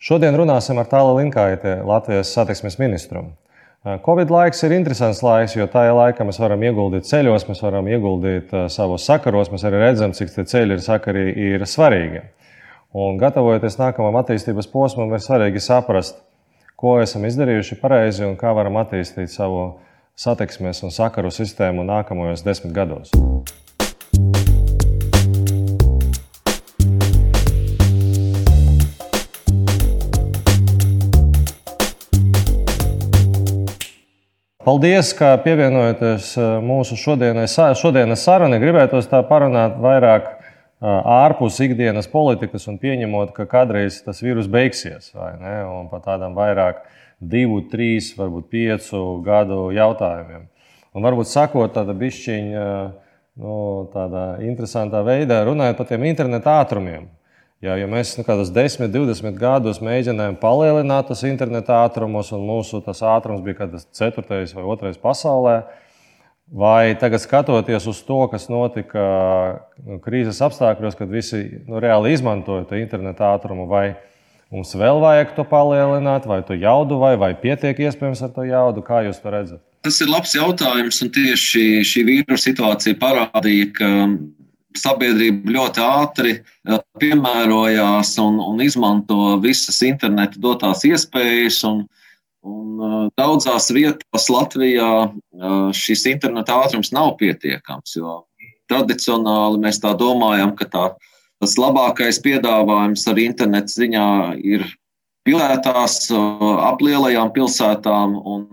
Šodien runāsim ar Tālu Linkaiti, Latvijas satiksmes ministru. Covid laiks ir interesants laiks, jo tajā laikā mēs varam ieguldīt ceļos, mēs varam ieguldīt savos sakaros, mēs arī redzam, cik tie ceļi ir sakari ir svarīgi. Un gatavojoties nākamajam attīstības posmam, ir svarīgi saprast, ko esam izdarījuši pareizi un kā varam attīstīt savu satiksmes un sakaru sistēmu nākamajos desmit gados. Paldies, ka pievienojaties uh, mūsu šodienas, šodienas sarunai. Gribētu tā parunāt vairāk uh, ārpus ikdienas politikas un pieņemot, ka kādreiz tas vīrus beigsies, par tādām vairāk divu, trīs, varbūt piecu gadu jautājumiem. Un varbūt sakot tāda bišķiņa, uh, nu, tādā interesantā veidā, runājot par tiem interneta ātrumiem. Jā, ja mēs nu, kādus 10, 20 gadus mēģinājām palielināt tos interneta ātrumus, un mūsu ātrums bija kaut kas ceturtais vai otrais pasaulē, vai tagad skatoties uz to, kas notika nu, krīzes apstākļos, kad visi nu, reāli izmantoja to interneta ātrumu, vai mums vēl vajag to palielināt, vai to jaudu, vai, vai pietiek iespējams ar to jaudu, kā jūs to redzat? Tas ir labs jautājums, un tieši šī vīrusu situācija parādīja, ka sabiedrība ļoti ātri eh, piemērojās un, un izmanto visas interneta dotās iespējas. Un, un eh, daudzās vietās Latvijā eh, šis interneta ātrums nav pietiekams. Tradicionāli mēs tā domājam, ka tā, tas labākais piedāvājums ar internetu ziņā ir pilsētās, ap lielajām pilsētām. Un,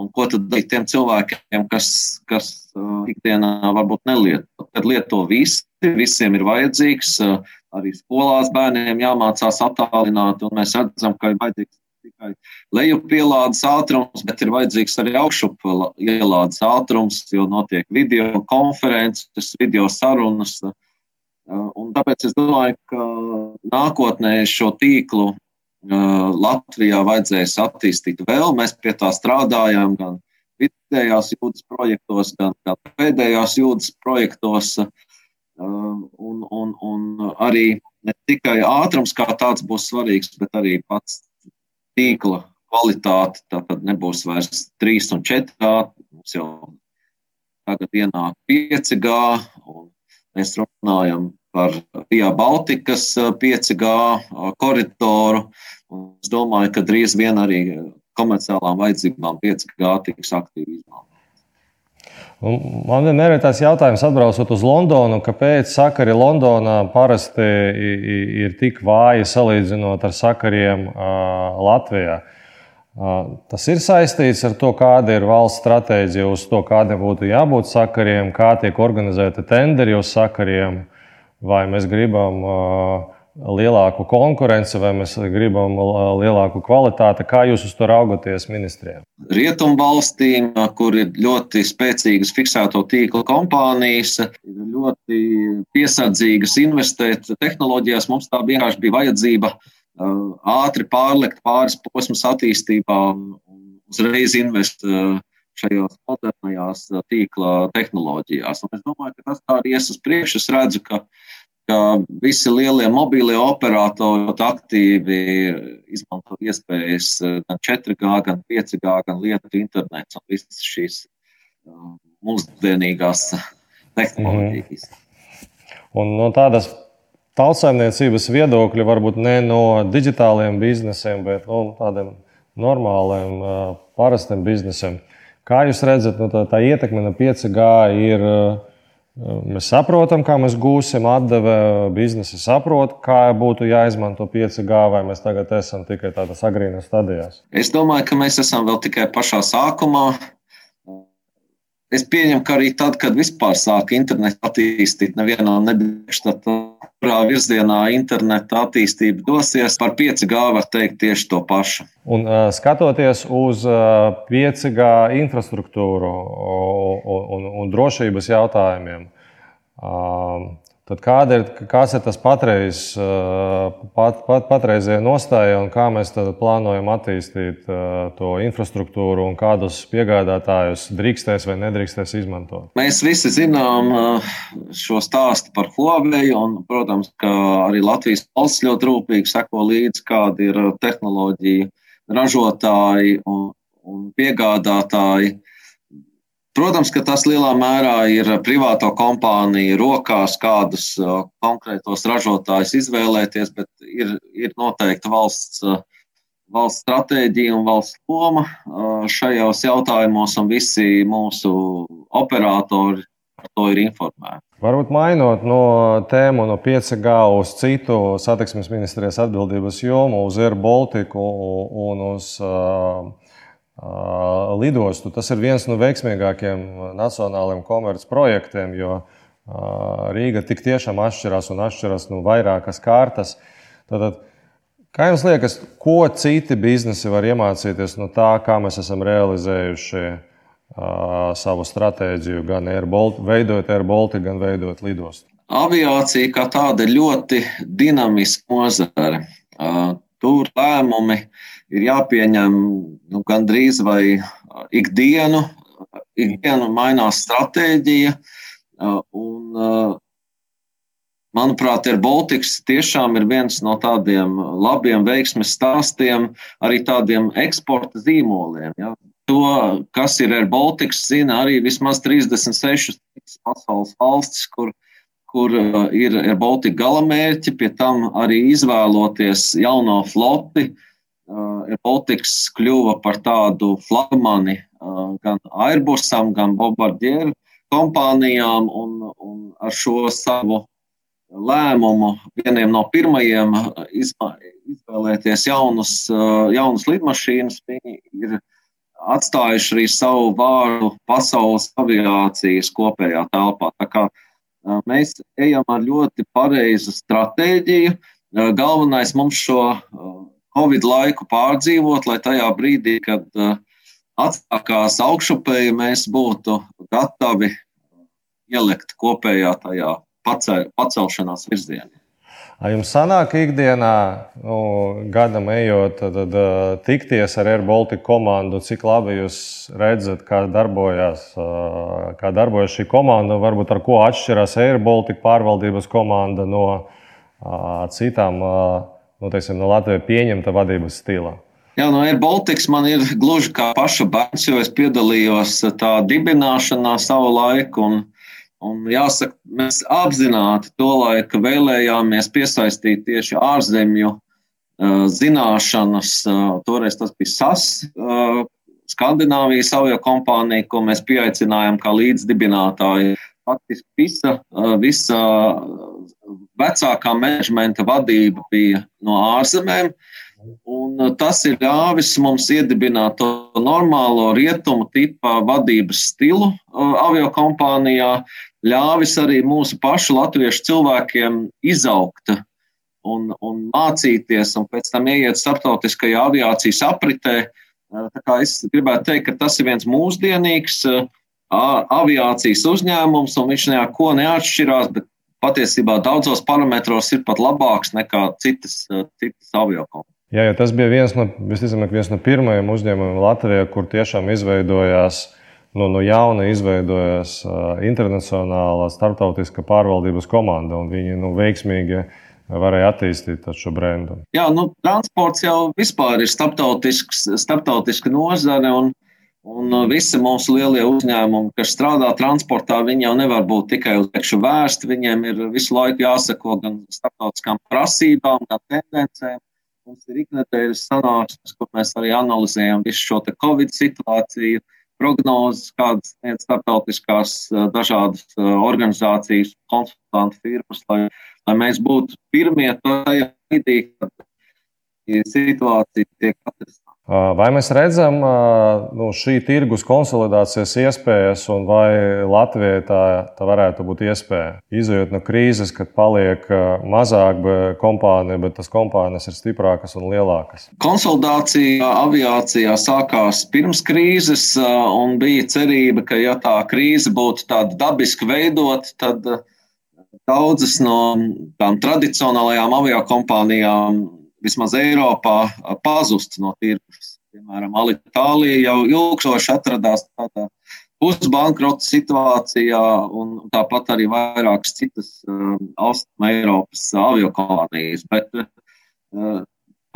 Un ko tad darīt tiem cilvēkiem, kas, kas uh, ikdienā varbūt nelieto? Tad lieto visi, visiem ir vajadzīgs. Uh, arī skolās bērniem jāmācās attālināt, un mēs redzam, ka ir vajadzīgs tikai lejupielādes ātrums, bet ir vajadzīgs arī augšupielādes ātrums, jo notiek video konferences, video sarunas. Uh, un tāpēc es domāju, ka nākotnē šo tīklu Latvijā vajadzēs attīstīt vēl. Mēs pie tā strādājam gan vidējās jūdas projektos, gan, gan pēdējās jūdas projektos. Un, un, un arī ne tikai ātrums kā tāds būs svarīgs, bet arī pats tīkla kvalitāte. Tātad nebūs vairs 3 un 4 gadi. Mums jau tagad ienāk 5G, un mēs runājam par Via Baltikas 5G koridoru. Es domāju, ka drīz vien arī komerciālām vajadzībām 5G tiks aktīvi izmantot. Man vienmēr ir tāds jautājums, atbraucot uz Londonu, kāpēc sakari Londonā parasti ir tik vāji salīdzinot ar sakariem Latvijā. Tas ir saistīts ar to, kāda ir valsts stratēģija, uz to, kādiem būtu jābūt sakariem, kā tiek organizēta tenderi uz sakariem vai mēs gribam lielāku konkurenci, vai mēs gribam lielāku kvalitāti. Kā jūs uz to raugaties ministrijā? Rietumvalstīm, kur ir ļoti spēcīgas fiksēto tīkla kompānijas, ir ļoti piesardzīgas investēt tehnoloģijās. Mums tā vienkārši bija vajadzība ātri pārlikt pāris posmus attīstībā un uzreiz investēt šajās modernajās tīkla tehnoloģijās. Un es domāju, ka tas tā arī ies uz priekšu. Es redzu, ka ka visi lielie mobīlie operatori ļoti aktīvi izmanto iespējas gan 4G, gan 5G, gan lietu internets un visas šīs uh, mūsdienīgās tehnoloģijas. Mm. Un no tādas tautsājumniecības viedokļa, varbūt ne no digitāliem biznesiem, bet no nu, tādiem normāliem, uh, parastiem biznesiem. Kā jūs redzat, nu, tā, tā ietekme no 5G ir uh, Mēs saprotam, kā mēs gūsim atdevi. Biznesi saprot, kā būtu jāizmanto 5G, vai mēs tagad esam tikai tādas agrīnas stadijās. Es domāju, ka mēs esam vēl tikai pašā sākumā. Es pieņemu, ka arī tad, kad vispār sāka internetu attīstīt, nevienā nebija kurā virzienā interneta attīstība dosies, par 5G var teikt tieši to pašu. Un, skatoties uz uh, 5G infrastruktūru un, un, un drošības jautājumiem, Tad kāda ir, kāds ir tas patreiz, pat, pat, patreizējā nostāja un kā mēs plānojam attīstīt to infrastruktūru un kādus piegādātājus drīkstēs vai nedrīkstēs izmantot? Mēs visi zinām šo stāstu par Huawei, un, protams, arī Latvijas valsts ļoti rūpīgi seko līdzi, kādi ir tehnoloģiju ražotāji un, un piegādātāji. Protams, ka tas lielā mērā ir privāto kompāniju rokās, kādus konkrētos ražotājus izvēlēties, bet ir, ir noteikti valsts, valsts stratēģija un valsts loma šajos jautājumos, un visi mūsu operatori par to ir informēti. Varbūt mainot no tēmu no 5G uz citu satiksmes ministrijas atbildības jomu, uz Air Baltiku un uz uh, lidostu. Tas ir viens no veiksmīgākajiem nacionālajiem komercprojektiem, jo Rīga tik tiešām atšķirās un atšķirās no vairākas kārtas. Tātad, kā jums liekas, ko citi biznesi var iemācīties no tā, kā mēs esam realizējuši savu stratēģiju, gan Airbolt, veidojot Airbaltiku, gan veidojot lidostu? Aviācija kā tāda ļoti dinamiska nozare. Tur lēmumi ir jāpieņem nu, gandrīz vai ikdienu. Ikdienu mainās stratēģija. Un, manuprāt, ir Baltics tiešām ir viens no tādiem labiem veiksmes stāstiem, arī tādiem eksporta zīmoliem. Ja. To, kas ir Air Baltics, zina arī vismaz 36 pasaules valstis, kur, kur ir Air Baltica galamērķi, pie tam arī izvēloties jauno floti, uh, Baltics kļuva par tādu flagmani gan Airbusam, gan Bombardieru kompānijām, un, un ar šo savu lēmumu vieniem no pirmajiem izvēlēties jaunus, jaunus lidmašīnas, viņi ir atstājuši arī savu vārdu pasaules aviācijas kopējā telpā. Tā kā mēs ejam ar ļoti pareizu stratēģiju. Galvenais mums šo Covid laiku pārdzīvot, lai tajā brīdī, kad uh, atsākās augšupēji, mēs būtu gatavi ielikt kopējā tajā pacelšanās virzienā. Jums sanāk ikdienā, nu, gadam ejot, tad, tad uh, tikties ar Air Baltica komandu, cik labi jūs redzat, kā darbojas, uh, kā darbojas šī komanda, varbūt ar ko atšķirās Air Baltica pārvaldības komanda no citām nu, teiksim, no Latvijas pieņemta vadības stilā? Jā, no Air Baltics man ir gluži kā paša bērns, jo es piedalījos tā dibināšanā savu laiku. Un, un jāsaka, mēs apzināti to laiku vēlējāmies piesaistīt tieši ārzemju uh, zināšanas. Uh, toreiz tas bija SAS, uh, Skandināvijas avio kompānija, ko mēs pieaicinājām kā līdzdibinātāju. Faktiski visa, visa vecākā menedžmenta vadība bija no ārzemēm. Un uh, tas ir ļāvis mums iedibināt to normālo rietumu tipa vadības stilu uh, avio kompānijā, ļāvis arī mūsu pašu latviešu cilvēkiem izaugt un, un mācīties, un pēc tam ieiet starptautiskajā aviācijas apritē. Uh, es gribētu teikt, ka tas ir viens mūsdienīgs aviācijas uzņēmums, un viņš neko neatšķirās, bet patiesībā daudzos parametros ir pat labāks nekā citas, eh, citas aviokompānijas. Jā, jo tas bija viens no, visticamāk, viens no pirmajiem uzņēmumiem Latvijā, kur tiešām izveidojās no, no jauna izveidojās uh, internacionāla starptautiska pārvaldības komanda, un viņi nu, veiksmīgi varēja attīstīt šo brendu. Jā, nu, transports jau vispār ir starptautiska nozare, un Un uh, visi mūsu lielie uzņēmumi, kas strādā transportā, viņi jau nevar būt tikai uz priekšu vērsti. Viņiem ir visu laiku jāsako gan starptautiskām prasībām, gan tendencēm. Mums ir iknedēļas sanāksmes, kur mēs arī analizējam visu šo Covid situāciju, prognozes, kādas sniedz starptautiskās uh, dažādas uh, organizācijas, konsultantu firmas, lai, lai mēs būtu pirmie tajā brīdī, kad situācija tiek atrisināta. Vai mēs redzam nu, šī tirgus konsolidācijas iespējas, un vai Latvijai tā, tā varētu būt iespēja? Izejot no krīzes, kad paliek mazāk kompāniju, bet tas kompānijas ir stiprākas un lielākas. Konsolidācija aviācijā sākās pirms krīzes, un bija cerība, ka ja tā krīze būtu tāda dabiski veidot, tad daudzas no tām tradicionālajām aviokompānijām, vismaz Eiropā, pazust no tirgus. Piemēram, Alitālija jau ilgstoši atradās tādā pusbankrota situācijā, un tāpat arī vairākas citas uh, Austrum Eiropas aviokompānijas. Bet uh,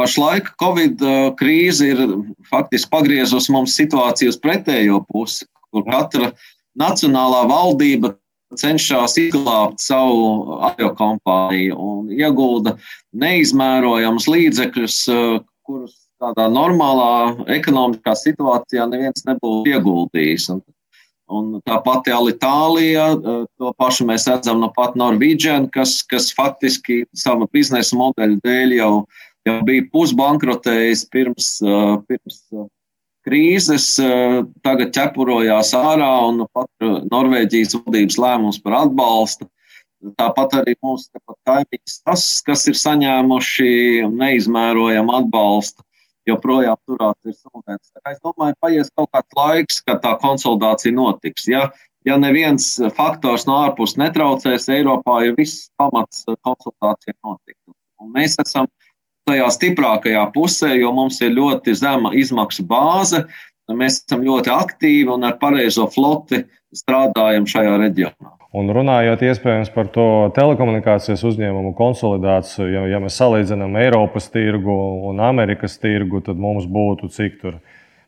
pašlaik Covid krīze ir faktiski pagriezusi mums situāciju uz pretējo pusi, kur katra nacionālā valdība cenšas izglābt savu aviokompāniju un iegulda neizmērojams līdzekļus, kurus tādā normālā ekonomiskā situācijā neviens nebūtu ieguldījis. Un Un tā pati Alitālija, eh, to pašu mēs redzam no pat Norvēģijas, kas, kas faktiski sava biznesa modeļa dēļ jau, jau bija pusbankrotējis pirms, eh, pirms eh, krīzes, tagad ķepurojās ārā un pat Norvēģijas valdības lēmums par atbalstu. Tāpat arī mūsu kaimiņš, tas, kas ir saņēmuši neizmērojamu atbalstu joprojām turās ir sūdens. Es domāju, paies kaut kāds laiks, kad tā konsolidācija notiks. Ja, ja neviens faktors no ārpuses netraucēs, Eiropā ir viss pamats konsultācijai notikt. Un mēs esam tajā stiprākajā pusē, jo mums ir ļoti zema izmaksu bāze. Mēs esam ļoti aktīvi un ar pareizo floti strādājam šajā reģionā. Un runājot iespējams par to telekomunikācijas uzņēmumu konsolidāciju, ja, ja mēs salīdzinām Eiropas tirgu un Amerikas tirgu, tad mums būtu cik tur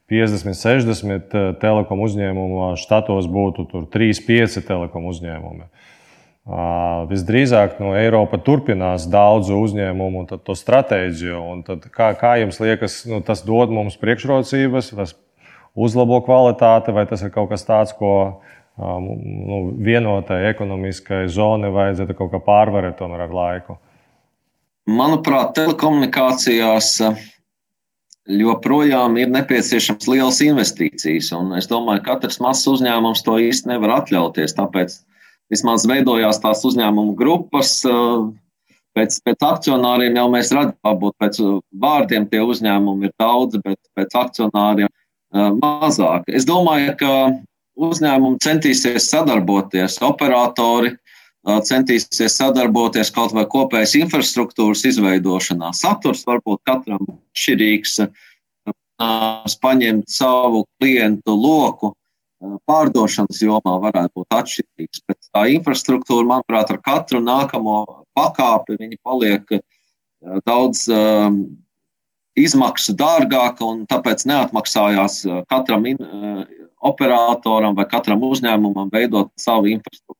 50, 60 eh, telekom uzņēmumu, štatos būtu 3, 5 telekom uzņēmumi. Visdrīzāk no Eiropa turpinās daudzu uzņēmumu un to stratēģiju. Kā, kā jums liekas, nu, tas dod mums priekšrocības, tas uzlabo kvalitāti, vai tas ir kaut kas tāds, ko nu, vienotai ekonomiskai zonai vajadzētu kaut kā pārvarēt tomēr ar laiku? Manuprāt, telekomunikācijās joprojām ir nepieciešams liels investīcijas. Es domāju, ka katrs mazs uzņēmums to īsti nevar atļauties. Tāpēc vismaz veidojās tās uzņēmumu grupas. Pēc, pēc akcionāriem jau mēs redzam, varbūt pēc vārdiem tie uzņēmumi ir daudz, bet pēc akcionāriem mazāk. Es domāju, ka uzņēmumi centīsies sadarboties, operatori centīsies sadarboties kaut vai kopējas infrastruktūras izveidošanā. Saturs varbūt katram atšķirīgs, paņemt savu klientu loku. Pārdošanas jomā varētu būt atšķirīgs, bet tā infrastruktūra, manuprāt, ar katru nākamo pakāpi paliek daudz um, izmaksu dārgāka un tāpēc neatmaksājās katram in, operatoram vai katram uzņēmumam veidot savu infrastruktūru.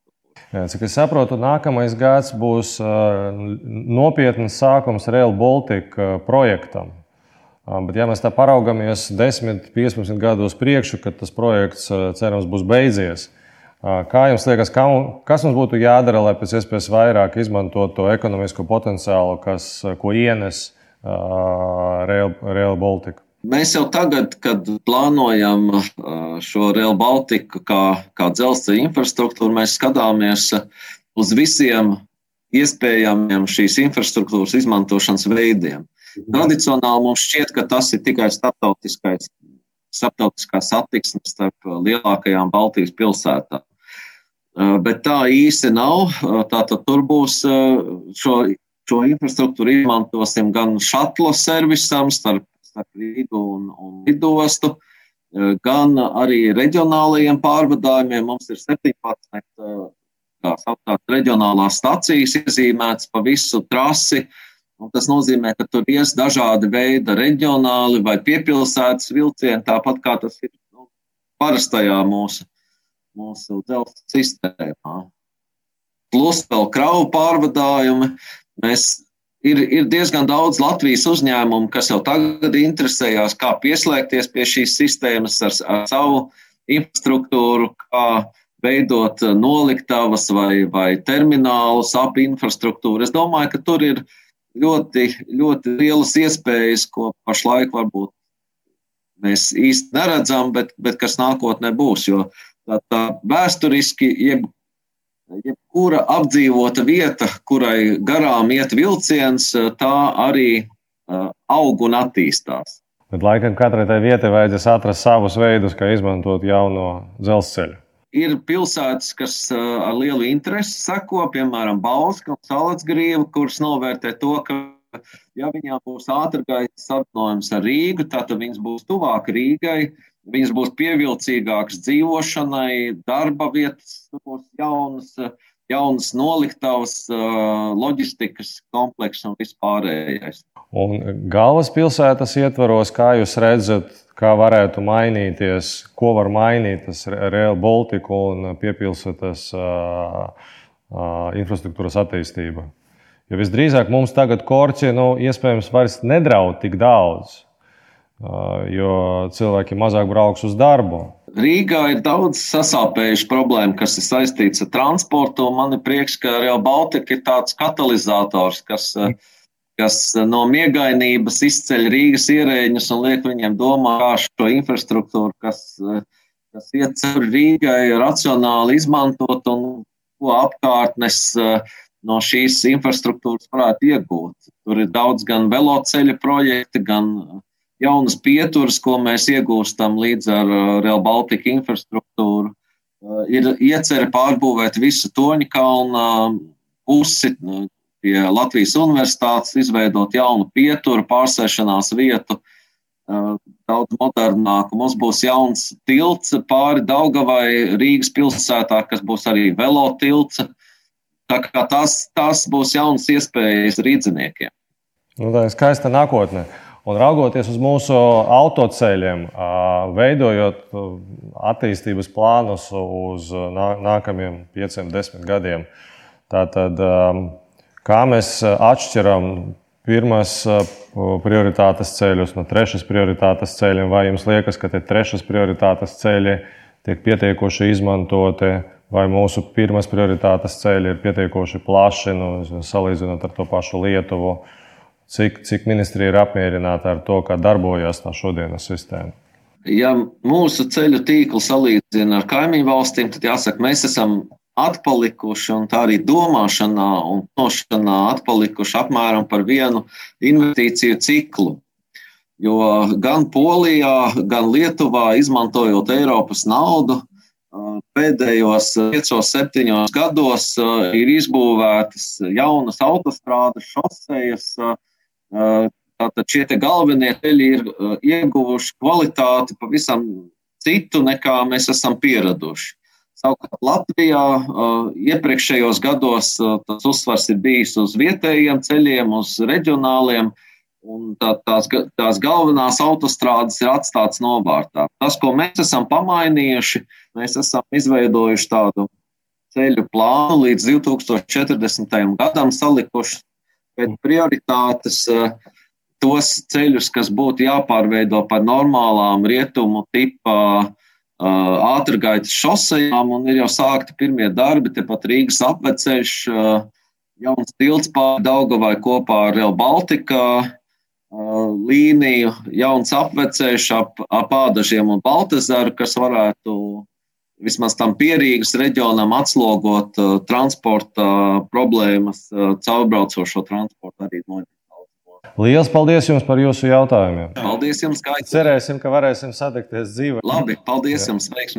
Cik es saprotu, nākamais gads būs uh, nopietns sākums Rail Baltica projektam. Bet, ja mēs tā paraugamies 10, 15 gadus priekšu, kad tas projekts cerams būs beidzies, kā jums liekas, kā, kas mums būtu jādara, lai pēc iespējas vairāk izmantotu to ekonomisko potenciālu, kas, ko ienes Rail, Rail Baltica? Mēs jau tagad, kad plānojam šo Real Baltiku kā, kā dzelzceļa infrastruktūru, mēs skatāmies uz visiem iespējamiem šīs infrastruktūras izmantošanas veidiem. Tradicionāli mums šķiet, ka tas ir tikai starptautiskais, starptautiskā satiksme starp lielākajām Baltijas pilsētām. Bet tā īsti nav. Tātad tur būs šo, šo infrastruktūru izmantosim gan šatlo servisam starp starp Rīgu un, un lidostu, gan arī reģionālajiem pārvadājumiem. Mums ir 17 e, tā sauktās reģionālās stacijas iezīmētas pa visu trasi. Un tas nozīmē, ka tur ies dažādi veidi reģionāli vai piepilsētas vilcieni, tāpat kā tas ir nu, parastajā mūsu, mūsu dzelzceļa sistēmā. Plus vēl kravu pārvadājumi. Mēs ir, ir diezgan daudz Latvijas uzņēmumu, kas jau tagad interesējās, kā pieslēgties pie šīs sistēmas ar, ar savu infrastruktūru, kā veidot noliktavas vai, vai terminālus ap infrastruktūru. Es domāju, ka tur ir ļoti, ļoti lielas iespējas, ko pašlaik varbūt mēs īsti neredzam, bet, bet kas nākotnē būs. Jo tā, tā vēsturiski, jeb jebkura apdzīvota vieta, kurai garām iet vilciens, tā arī aug un attīstās. Bet laikam katrai tai vietai vajadzēs atrast savus veidus, kā izmantot jauno dzelzceļu. Ir pilsētas, kas ar lielu interesi seko, piemēram, Bauska un Salacgrīva, kuras novērtē to, ka, ja viņām būs ātrgaitas savienojums ar Rīgu, tad viņas būs tuvāk Rīgai, viņas būs pievilcīgākas dzīvošanai, darba vietas, būs jaunas, jaunas noliktavas, loģistikas komplekss un vispārējais. Un galvaspilsētas ietvaros, kā jūs redzat, kā varētu mainīties, ko var mainīt tas Real Baltica un piepilsētas uh, uh, infrastruktūras attīstība. Jo visdrīzāk mums tagad korķi nu, iespējams vairs nedraud tik daudz, uh, jo cilvēki mazāk brauks uz darbu. Rīgā ir daudz sasāpējušu problēmu, kas ir saistīts ar transportu. Man ir prieks, ka Real Baltica ir tāds katalizators, kas uh, kas eh, no miegainības izceļ Rīgas ierēģus un liek viņiem domāt, kā šo infrastruktūru, kas, eh, kas iet cauri Rīgai, racionāli izmantot un ko apkārtnes eh, no šīs infrastruktūras varētu iegūt. Tur ir daudz gan veloceļa projekti, gan jaunas pieturas, ko mēs iegūstam līdz ar Real Baltica infrastruktūru. Ir iecerē pārbūvēt visu Toņa kalna pusi, pie Latvijas universitātes, izveidot jaunu pieturu, pārsēšanās vietu, daudz modernāku. Mums būs jauns tilts pāri Daugavai Rīgas pilsētā, kas būs arī velotilts. Tā kā tas, tas būs jauns iespējas rīdziniekiem. Nu, tā ir skaista nākotne. Un raugoties uz mūsu autoceļiem, veidojot attīstības plānus uz nākamajiem pieciem, desmit gadiem, tātad Kā mēs eh, atšķiram pirmās eh, prioritātes ceļus no trešās prioritātes ceļiem, vai jums liekas, ka tie trešās prioritātes ceļi tiek pietiekoši izmantoti, vai mūsu pirmās prioritātes ceļi ir pietiekoši plaši, nu, salīdzinot ar to pašu Lietuvu? Cik, cik ministrija ir apmierināta ar to, kā darbojas tā šodienas sistēma? Ja mūsu ceļu tīklu salīdzina ar kaimiņu valstīm, tad jāsaka, mēs esam atpalikuši, un tā arī domāšanā un nošanā atpalikuši apmēram par vienu investīciju ciklu. Jo gan Polijā, gan Lietuvā, izmantojot Eiropas naudu, pēdējos 5, 7 gados ir izbūvētas jaunas autostrādes, šosejas. Tātad šie galvenie ceļi ir ieguvuši kvalitāti pavisam citu, nekā mēs esam pieraduši. Savukārt Latvijā iepriekšējos gados tas uzsvars ir bijis uz vietējiem ceļiem, uz reģionāliem, tā, tās, tās galvenās autostrādes ir atstātas novārtā. Tas, ko mēs esam pamainījuši, mēs esam izveidojuši tādu ceļu plānu līdz 2040. gadam, salikuši pēc prioritātes tos ceļus, kas būtu jāpārveido par normālām rietumu tipa ātrgaitas šosejām, un ir jau sākti pirmie darbi, tepat Rīgas apveceļš, jauns tilts pāri Daugavai kopā ar Real Baltica līniju, jauns apveceļš ap, ap Ādažiem un Baltazaru, kas varētu vismaz tam pierīgas reģionam atslogot transporta problēmas, caurbraucošo transportu arī noņemt. Lielas paldies jums par jūsu jautājumiem. Paldies jums, kā Cerēsim, ka varēsim satikties dzīvē. Labi, paldies Jā. jums, veiksmi!